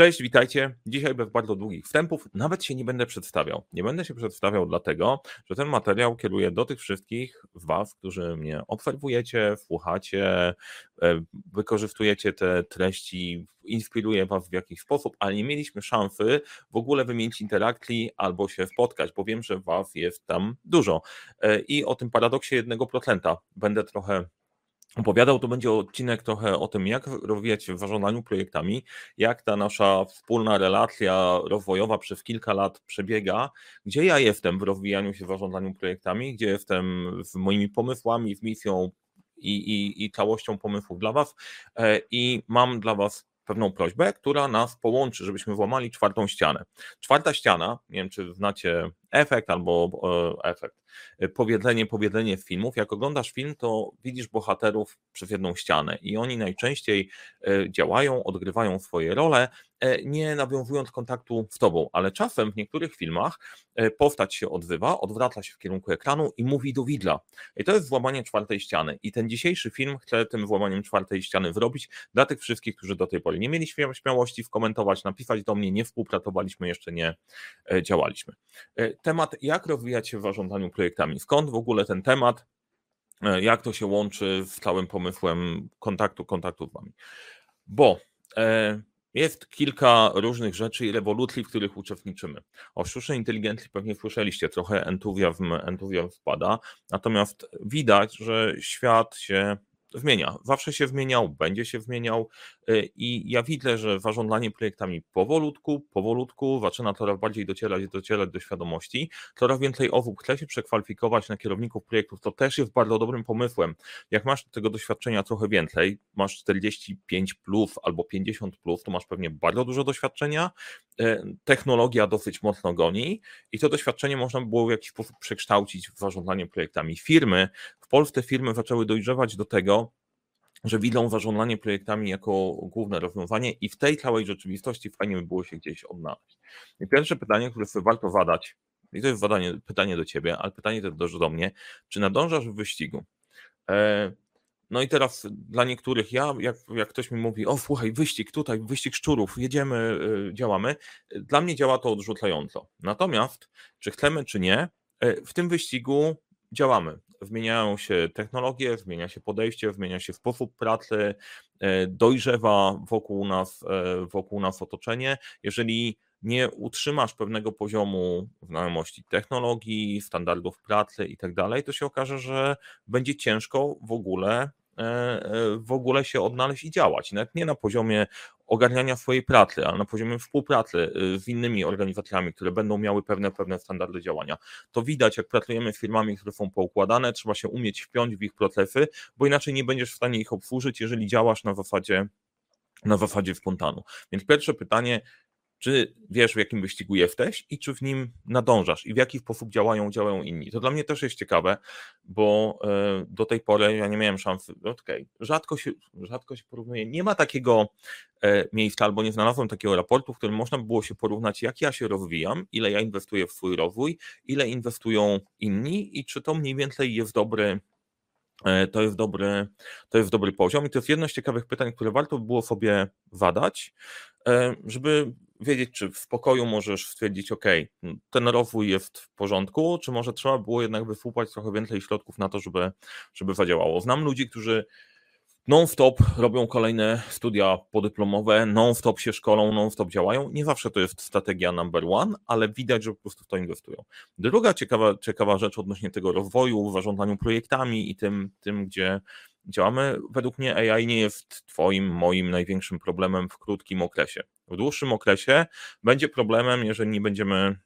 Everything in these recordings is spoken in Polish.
Cześć, witajcie. Dzisiaj bez bardzo długich wstępów nawet się nie będę przedstawiał. Nie będę się przedstawiał dlatego, że ten materiał kieruję do tych wszystkich Was, którzy mnie obserwujecie, słuchacie, e, wykorzystujecie te treści, inspiruje Was w jakiś sposób, ale nie mieliśmy szansy w ogóle wymienić interakcji albo się spotkać, bo wiem, że Was jest tam dużo. E, I o tym paradoksie jednego procenta będę trochę opowiadał, to będzie odcinek trochę o tym, jak rozwijać się w zarządzaniu projektami, jak ta nasza wspólna relacja rozwojowa przez kilka lat przebiega, gdzie ja jestem w rozwijaniu się w zarządzaniu projektami, gdzie jestem z moimi pomysłami, z misją i, i, i całością pomysłów dla Was e, i mam dla Was pewną prośbę, która nas połączy, żebyśmy włamali czwartą ścianę. Czwarta ściana, nie wiem czy znacie efekt albo e, efekt, e, powiedzenie, powiedzenie filmów. Jak oglądasz film, to widzisz bohaterów przez jedną ścianę i oni najczęściej e, działają, odgrywają swoje role, nie nawiązując kontaktu z tobą, ale czasem w niektórych filmach postać się odzywa, odwraca się w kierunku ekranu i mówi do widla. I to jest złamanie czwartej ściany. I ten dzisiejszy film chce tym złamaniem czwartej ściany zrobić dla tych wszystkich, którzy do tej pory nie mieli śmiałości skomentować, napisać do mnie, nie współpracowaliśmy, jeszcze nie działaliśmy temat, jak rozwijać się w zarządzaniu projektami. Skąd w ogóle ten temat? E, jak to się łączy z całym pomysłem kontaktu, kontaktu z Wami? Bo e, jest kilka różnych rzeczy i rewolucji, w których uczestniczymy. O sztucznej inteligencji pewnie słyszeliście, trochę entuzjazm, entuzjazm spada, natomiast widać, że świat się zmienia. Zawsze się zmieniał, będzie się zmieniał y, i ja widzę, że zarządzanie projektami powolutku, powolutku zaczyna coraz bardziej docierać, docierać do świadomości. Coraz więcej osób chce się przekwalifikować na kierowników projektów, to też jest bardzo dobrym pomysłem. Jak masz tego doświadczenia trochę więcej, masz 45 plus albo 50 plus, to masz pewnie bardzo dużo doświadczenia, y, technologia dosyć mocno goni i to doświadczenie można by było w jakiś sposób przekształcić w zarządzanie projektami. Firmy, Polsce firmy zaczęły dojrzewać do tego, że widzą zarządzanie projektami jako główne rozwiązanie i w tej całej rzeczywistości fajnie by było się gdzieś odnaleźć. I pierwsze pytanie, które sobie warto zadać, i to jest zadanie, pytanie do ciebie, ale pytanie też do mnie, czy nadążasz w wyścigu? E, no i teraz dla niektórych, ja, jak, jak ktoś mi mówi, o słuchaj, wyścig tutaj, wyścig szczurów, jedziemy, e, działamy, dla mnie działa to odrzucająco. Natomiast, czy chcemy, czy nie, e, w tym wyścigu działamy. Zmieniają się technologie, zmienia się podejście, zmienia się sposób pracy, e, dojrzewa wokół nas, e, wokół nas otoczenie. Jeżeli nie utrzymasz pewnego poziomu znajomości technologii, standardów pracy i tak dalej, to się okaże, że będzie ciężko w ogóle E, w ogóle się odnaleźć i działać. Nawet nie na poziomie ogarniania swojej pracy, ale na poziomie współpracy y, z innymi organizacjami, które będą miały pewne, pewne standardy działania. To widać, jak pracujemy z firmami, które są poukładane, trzeba się umieć wpiąć w ich procesy, bo inaczej nie będziesz w stanie ich obsłużyć, jeżeli działasz na zasadzie na zasadzie spontanu. Więc pierwsze pytanie, czy wiesz, w jakim wyścigu jesteś i czy w nim nadążasz i w jaki sposób działają, działają inni. To dla mnie też jest ciekawe, bo e, do tej pory ja nie miałem szansy, okej, okay, rzadko, się, rzadko się porównuje, nie ma takiego e, miejsca albo nie znalazłem takiego raportu, w którym można by było się porównać, jak ja się rozwijam, ile ja inwestuję w swój rozwój, ile inwestują inni i czy to mniej więcej jest dobry, e, to jest dobry, to jest dobry poziom i to jest jedno z ciekawych pytań, które warto by było sobie zadać, żeby wiedzieć, czy w spokoju możesz stwierdzić, ok, ten rozwój jest w porządku, czy może trzeba było jednak wysłupać trochę więcej środków na to, żeby, żeby zadziałało. Znam ludzi, którzy non-stop robią kolejne studia podyplomowe, non-stop się szkolą, non-stop działają. Nie zawsze to jest strategia number one, ale widać, że po prostu w to inwestują. Druga ciekawa, ciekawa rzecz odnośnie tego rozwoju, zarządzaniu projektami i tym, tym gdzie działamy, według mnie AI nie jest Twoim, moim największym problemem w krótkim okresie. W dłuższym okresie będzie problemem, jeżeli nie będziemy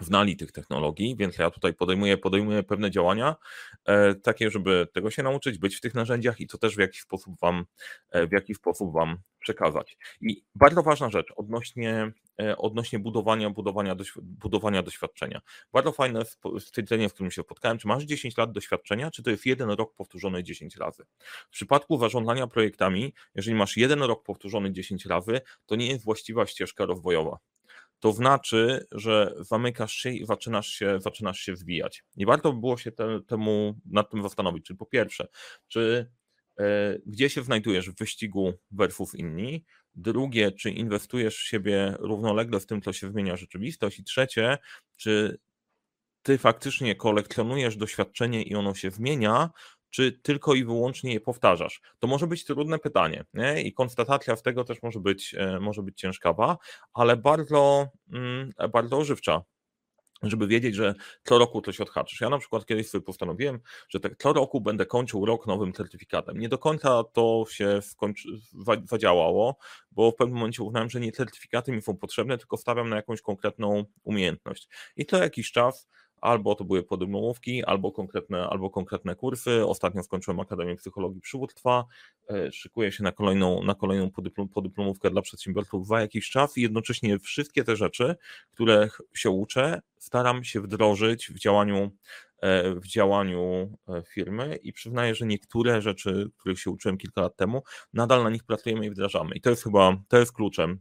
znali tych technologii, więc ja tutaj podejmuję, podejmuję pewne działania, e, takie, żeby tego się nauczyć, być w tych narzędziach i to też w jakiś sposób wam, e, w jaki sposób wam przekazać. I bardzo ważna rzecz odnośnie, e, odnośnie budowania, budowania, budowania doświadczenia. Bardzo fajne stwierdzenie, w którym się spotkałem, czy masz 10 lat doświadczenia, czy to jest jeden rok powtórzony 10 razy. W przypadku zarządzania projektami, jeżeli masz jeden rok powtórzony 10 razy, to nie jest właściwa ścieżka rozwojowa to znaczy, że zamykasz się i zaczynasz się, zaczynasz się wbijać. I warto by było się te, temu nad tym zastanowić. Czyli po pierwsze, czy e, gdzie się znajdujesz w wyścigu versus inni, Drugie, czy inwestujesz w siebie równolegle z tym, co się zmienia rzeczywistość? I trzecie, czy ty faktycznie kolekcjonujesz doświadczenie i ono się zmienia, czy tylko i wyłącznie je powtarzasz? To może być trudne pytanie nie? i konstatacja z tego też może być, e, może być ciężkawa, ale bardzo, mm, bardzo ożywcza żeby wiedzieć, że co roku coś odhaczysz. Ja na przykład kiedyś sobie postanowiłem, że tak co roku będę kończył rok nowym certyfikatem. Nie do końca to się skończy, zadziałało, bo w pewnym momencie uznałem, że nie certyfikaty mi są potrzebne, tylko stawiam na jakąś konkretną umiejętność. I co jakiś czas albo to były podyplomówki, albo konkretne, albo konkretne kursy. Ostatnio skończyłem Akademię Psychologii Przywództwa, e, szykuję się na kolejną, na kolejną podyplom, podyplomówkę dla przedsiębiorców za jakiś czas i jednocześnie wszystkie te rzeczy, które się uczę, staram się wdrożyć w działaniu e, w działaniu e, firmy i przyznaję, że niektóre rzeczy, których się uczyłem kilka lat temu, nadal na nich pracujemy i wdrażamy. I to jest chyba, to jest kluczem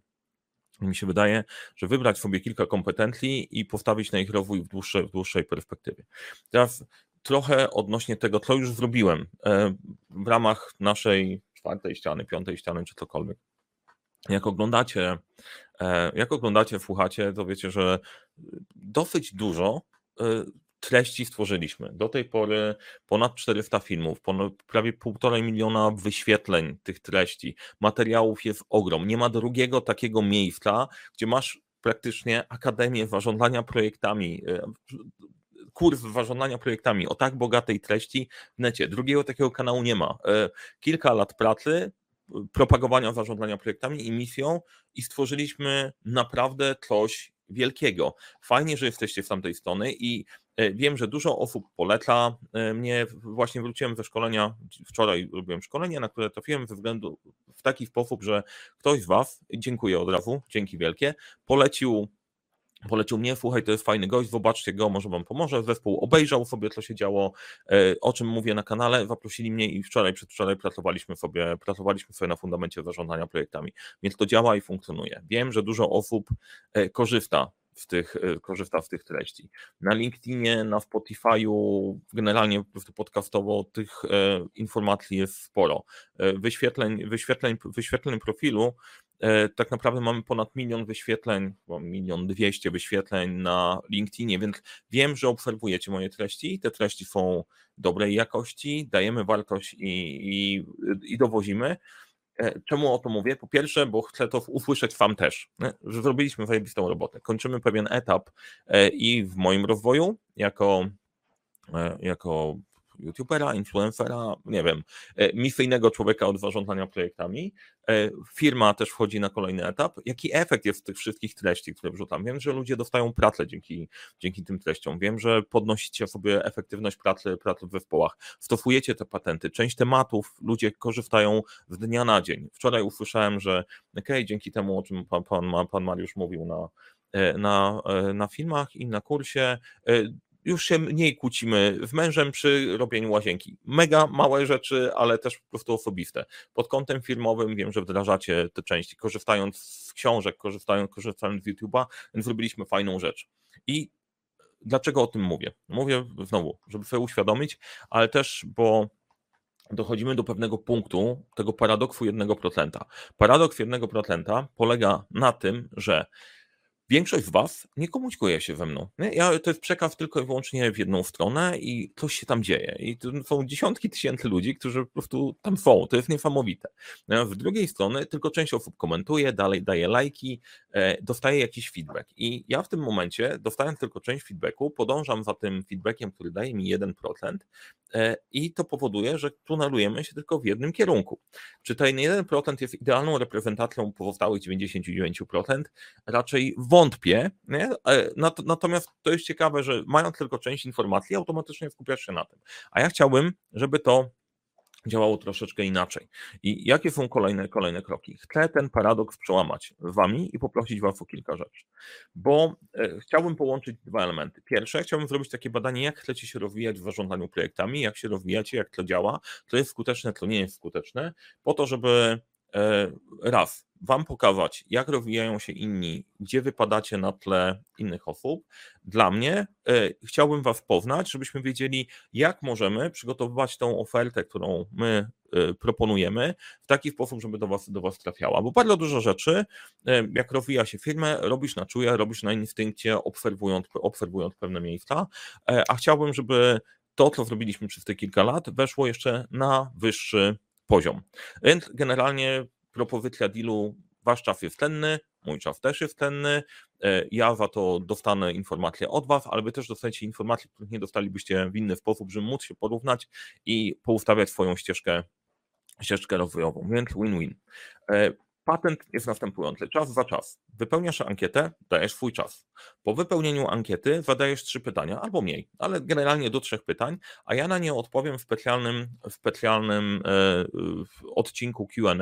mi się wydaje, że wybrać sobie kilka kompetencji i postawić na ich rozwój w dłuższej, w dłuższej perspektywie. Teraz trochę odnośnie tego, co już zrobiłem e, w ramach naszej czwartej ściany, piątej ściany, czy cokolwiek. Jak oglądacie, e, jak oglądacie, słuchacie, to wiecie, że dosyć dużo e, treści stworzyliśmy. Do tej pory ponad 400 filmów, ponad, prawie półtorej miliona wyświetleń tych treści. Materiałów jest ogrom. Nie ma drugiego takiego miejsca, gdzie masz praktycznie Akademię Zarządzania Projektami, e, kurs zarządzania projektami o tak bogatej treści w necie. Drugiego takiego kanału nie ma. E, kilka lat pracy, propagowania zarządzania projektami i misją i stworzyliśmy naprawdę coś wielkiego. Fajnie, że jesteście z tamtej strony i e, wiem, że dużo osób poleca e, mnie. Właśnie wróciłem ze szkolenia, wczoraj robiłem szkolenie, na które trafiłem ze względu w taki sposób, że ktoś z Was, dziękuję od razu, dzięki wielkie, polecił polecił mnie, słuchaj, to jest fajny gość, zobaczcie go, może wam pomoże. Zespół obejrzał sobie, co się działo, e, o czym mówię na kanale, zaprosili mnie i wczoraj, przedwczoraj pracowaliśmy sobie, pracowaliśmy sobie na fundamencie zarządzania projektami, więc to działa i funkcjonuje. Wiem, że dużo osób e, korzysta w tych, e, korzysta z tych treści. Na LinkedInie, na Spotify'u, generalnie podcastowo tych informacji jest sporo. Wyświetleń, wyświetleń, wyświetleń profilu tak naprawdę mamy ponad milion wyświetleń, milion dwieście wyświetleń na LinkedInie, więc wiem, że obserwujecie moje treści. Te treści są dobrej jakości, dajemy wartość i, i, i dowozimy. E, czemu o to mówię? Po pierwsze, bo chcę to usłyszeć Wam też, że zrobiliśmy zajebistą robotę. Kończymy pewien etap e, i w moim rozwoju jako jako youtubera, influencera, nie wiem, e, misyjnego człowieka od zarządzania projektami. E, firma też wchodzi na kolejny etap. Jaki efekt jest tych wszystkich treści, które wrzucam? Wiem, że ludzie dostają pracę dzięki, dzięki tym treściom. Wiem, że podnosicie sobie efektywność pracy, pracy w zespołach. Stosujecie te patenty. Część tematów ludzie korzystają z dnia na dzień. Wczoraj usłyszałem, że ok, dzięki temu, o czym pan, pan, pan Mariusz mówił na, e, na, na filmach i na kursie, już się mniej kłócimy z mężem przy robieniu łazienki. Mega małe rzeczy, ale też po prostu osobiste. Pod kątem firmowym wiem, że wdrażacie te części, korzystając z książek, korzystając, korzystając z YouTube'a, więc zrobiliśmy fajną rzecz. I dlaczego o tym mówię? Mówię znowu, żeby sobie uświadomić, ale też, bo dochodzimy do pewnego punktu tego paradoksu 1%. Paradoks 1% polega na tym, że Większość z Was nie komunikuje się ze mną. Ja, to jest przekaz tylko i wyłącznie w jedną stronę i coś się tam dzieje. I to są dziesiątki tysięcy ludzi, którzy po prostu tam są. To jest niesamowite. Z drugiej strony tylko część osób komentuje, dalej daje lajki, e, dostaje jakiś feedback. I ja w tym momencie, dostając tylko część feedbacku, podążam za tym feedbackiem, który daje mi 1%, E, i to powoduje, że tunelujemy się tylko w jednym kierunku. Czy ten 1% jest idealną reprezentacją pozostałych 99%? Raczej wątpię. Nie? E, natomiast to jest ciekawe, że mając tylko część informacji, automatycznie skupiasz się na tym. A ja chciałbym, żeby to działało troszeczkę inaczej. I jakie są kolejne, kolejne kroki? Chcę ten paradoks przełamać wami i poprosić was o kilka rzeczy, bo e, chciałbym połączyć dwa elementy. Pierwsze, chciałbym zrobić takie badanie, jak chcecie się rozwijać w zarządzaniu projektami, jak się rozwijacie, jak to działa, co jest skuteczne, co nie jest skuteczne, po to, żeby raz Wam pokazać, jak rozwijają się inni, gdzie wypadacie na tle innych osób. Dla mnie e, chciałbym Was poznać, żebyśmy wiedzieli, jak możemy przygotowywać tą ofertę, którą my e, proponujemy, w taki sposób, żeby do Was, do was trafiała. Bo bardzo dużo rzeczy, e, jak rozwija się firmę, robisz na czuje, robisz na instynkcie, obserwując, obserwując pewne miejsca, e, a chciałbym, żeby to, co zrobiliśmy przez te kilka lat, weszło jeszcze na wyższy poziom. Więc generalnie propozycja dealu, wasz czas jest cenny, mój czas też jest cenny, e, ja za to dostanę informacje od was, ale wy też dostajecie informacje, których nie dostalibyście w inny sposób, żeby móc się porównać i poustawiać swoją ścieżkę ścieżkę rozwojową, więc win-win. Patent jest następujący. Czas za czas. Wypełniasz ankietę, dajesz swój czas. Po wypełnieniu ankiety zadajesz trzy pytania, albo mniej, ale generalnie do trzech pytań, a ja na nie odpowiem w specjalnym, w specjalnym e, odcinku QA,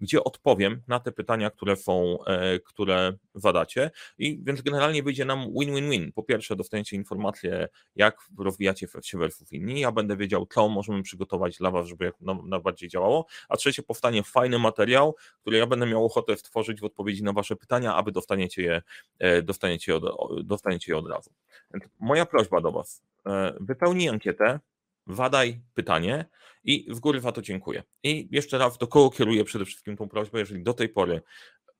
gdzie odpowiem na te pytania, które są, e, które zadacie. I więc generalnie wyjdzie nam win-win-win. Po pierwsze, dostaniecie informację, jak rozwijacie się versus. Ja będę wiedział, co możemy przygotować dla Was, żeby jak najbardziej działało. A trzecie, powstanie fajny materiał, który ja będę miał ochotę stworzyć w odpowiedzi na Wasze pytania, aby dostaniecie je, e, dostaniecie od, dostaniecie je od razu. Więc moja prośba do Was, e, wypełnij ankietę, wadaj pytanie i z góry za to dziękuję. I jeszcze raz, do kogo kieruję przede wszystkim tą prośbę, jeżeli do tej pory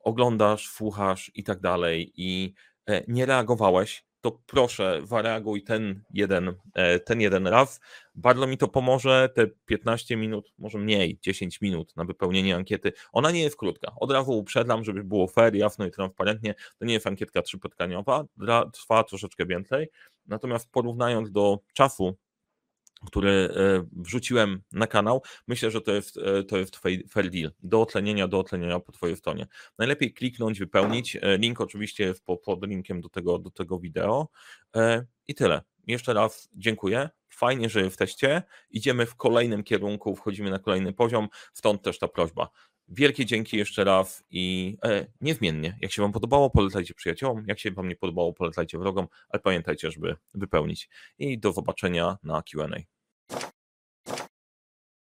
oglądasz, słuchasz i tak dalej i e, nie reagowałeś, to proszę zareaguj ten jeden, e, ten jeden raz. Bardzo mi to pomoże, te 15 minut, może mniej, 10 minut na wypełnienie ankiety. Ona nie jest krótka. Od razu uprzedzam, żeby było fair, jasno i transparentnie. To nie jest ankietka trzypotkaniowa, trwa troszeczkę więcej. Natomiast porównując do czasu, który e, wrzuciłem na kanał, myślę, że to jest, e, to jest fair deal. Do ocenienia, do ocenienia po Twojej stronie. Najlepiej kliknąć, wypełnić. E, link oczywiście jest pod linkiem do tego, do tego wideo. I tyle. Jeszcze raz dziękuję. Fajnie, że jesteście. Idziemy w kolejnym kierunku, wchodzimy na kolejny poziom, stąd też ta prośba. Wielkie dzięki jeszcze raz i e, niezmiennie. Jak się Wam podobało, polecajcie przyjaciołom. Jak się Wam nie podobało, polecajcie wrogom, ale pamiętajcie, żeby wypełnić. I do zobaczenia na QA.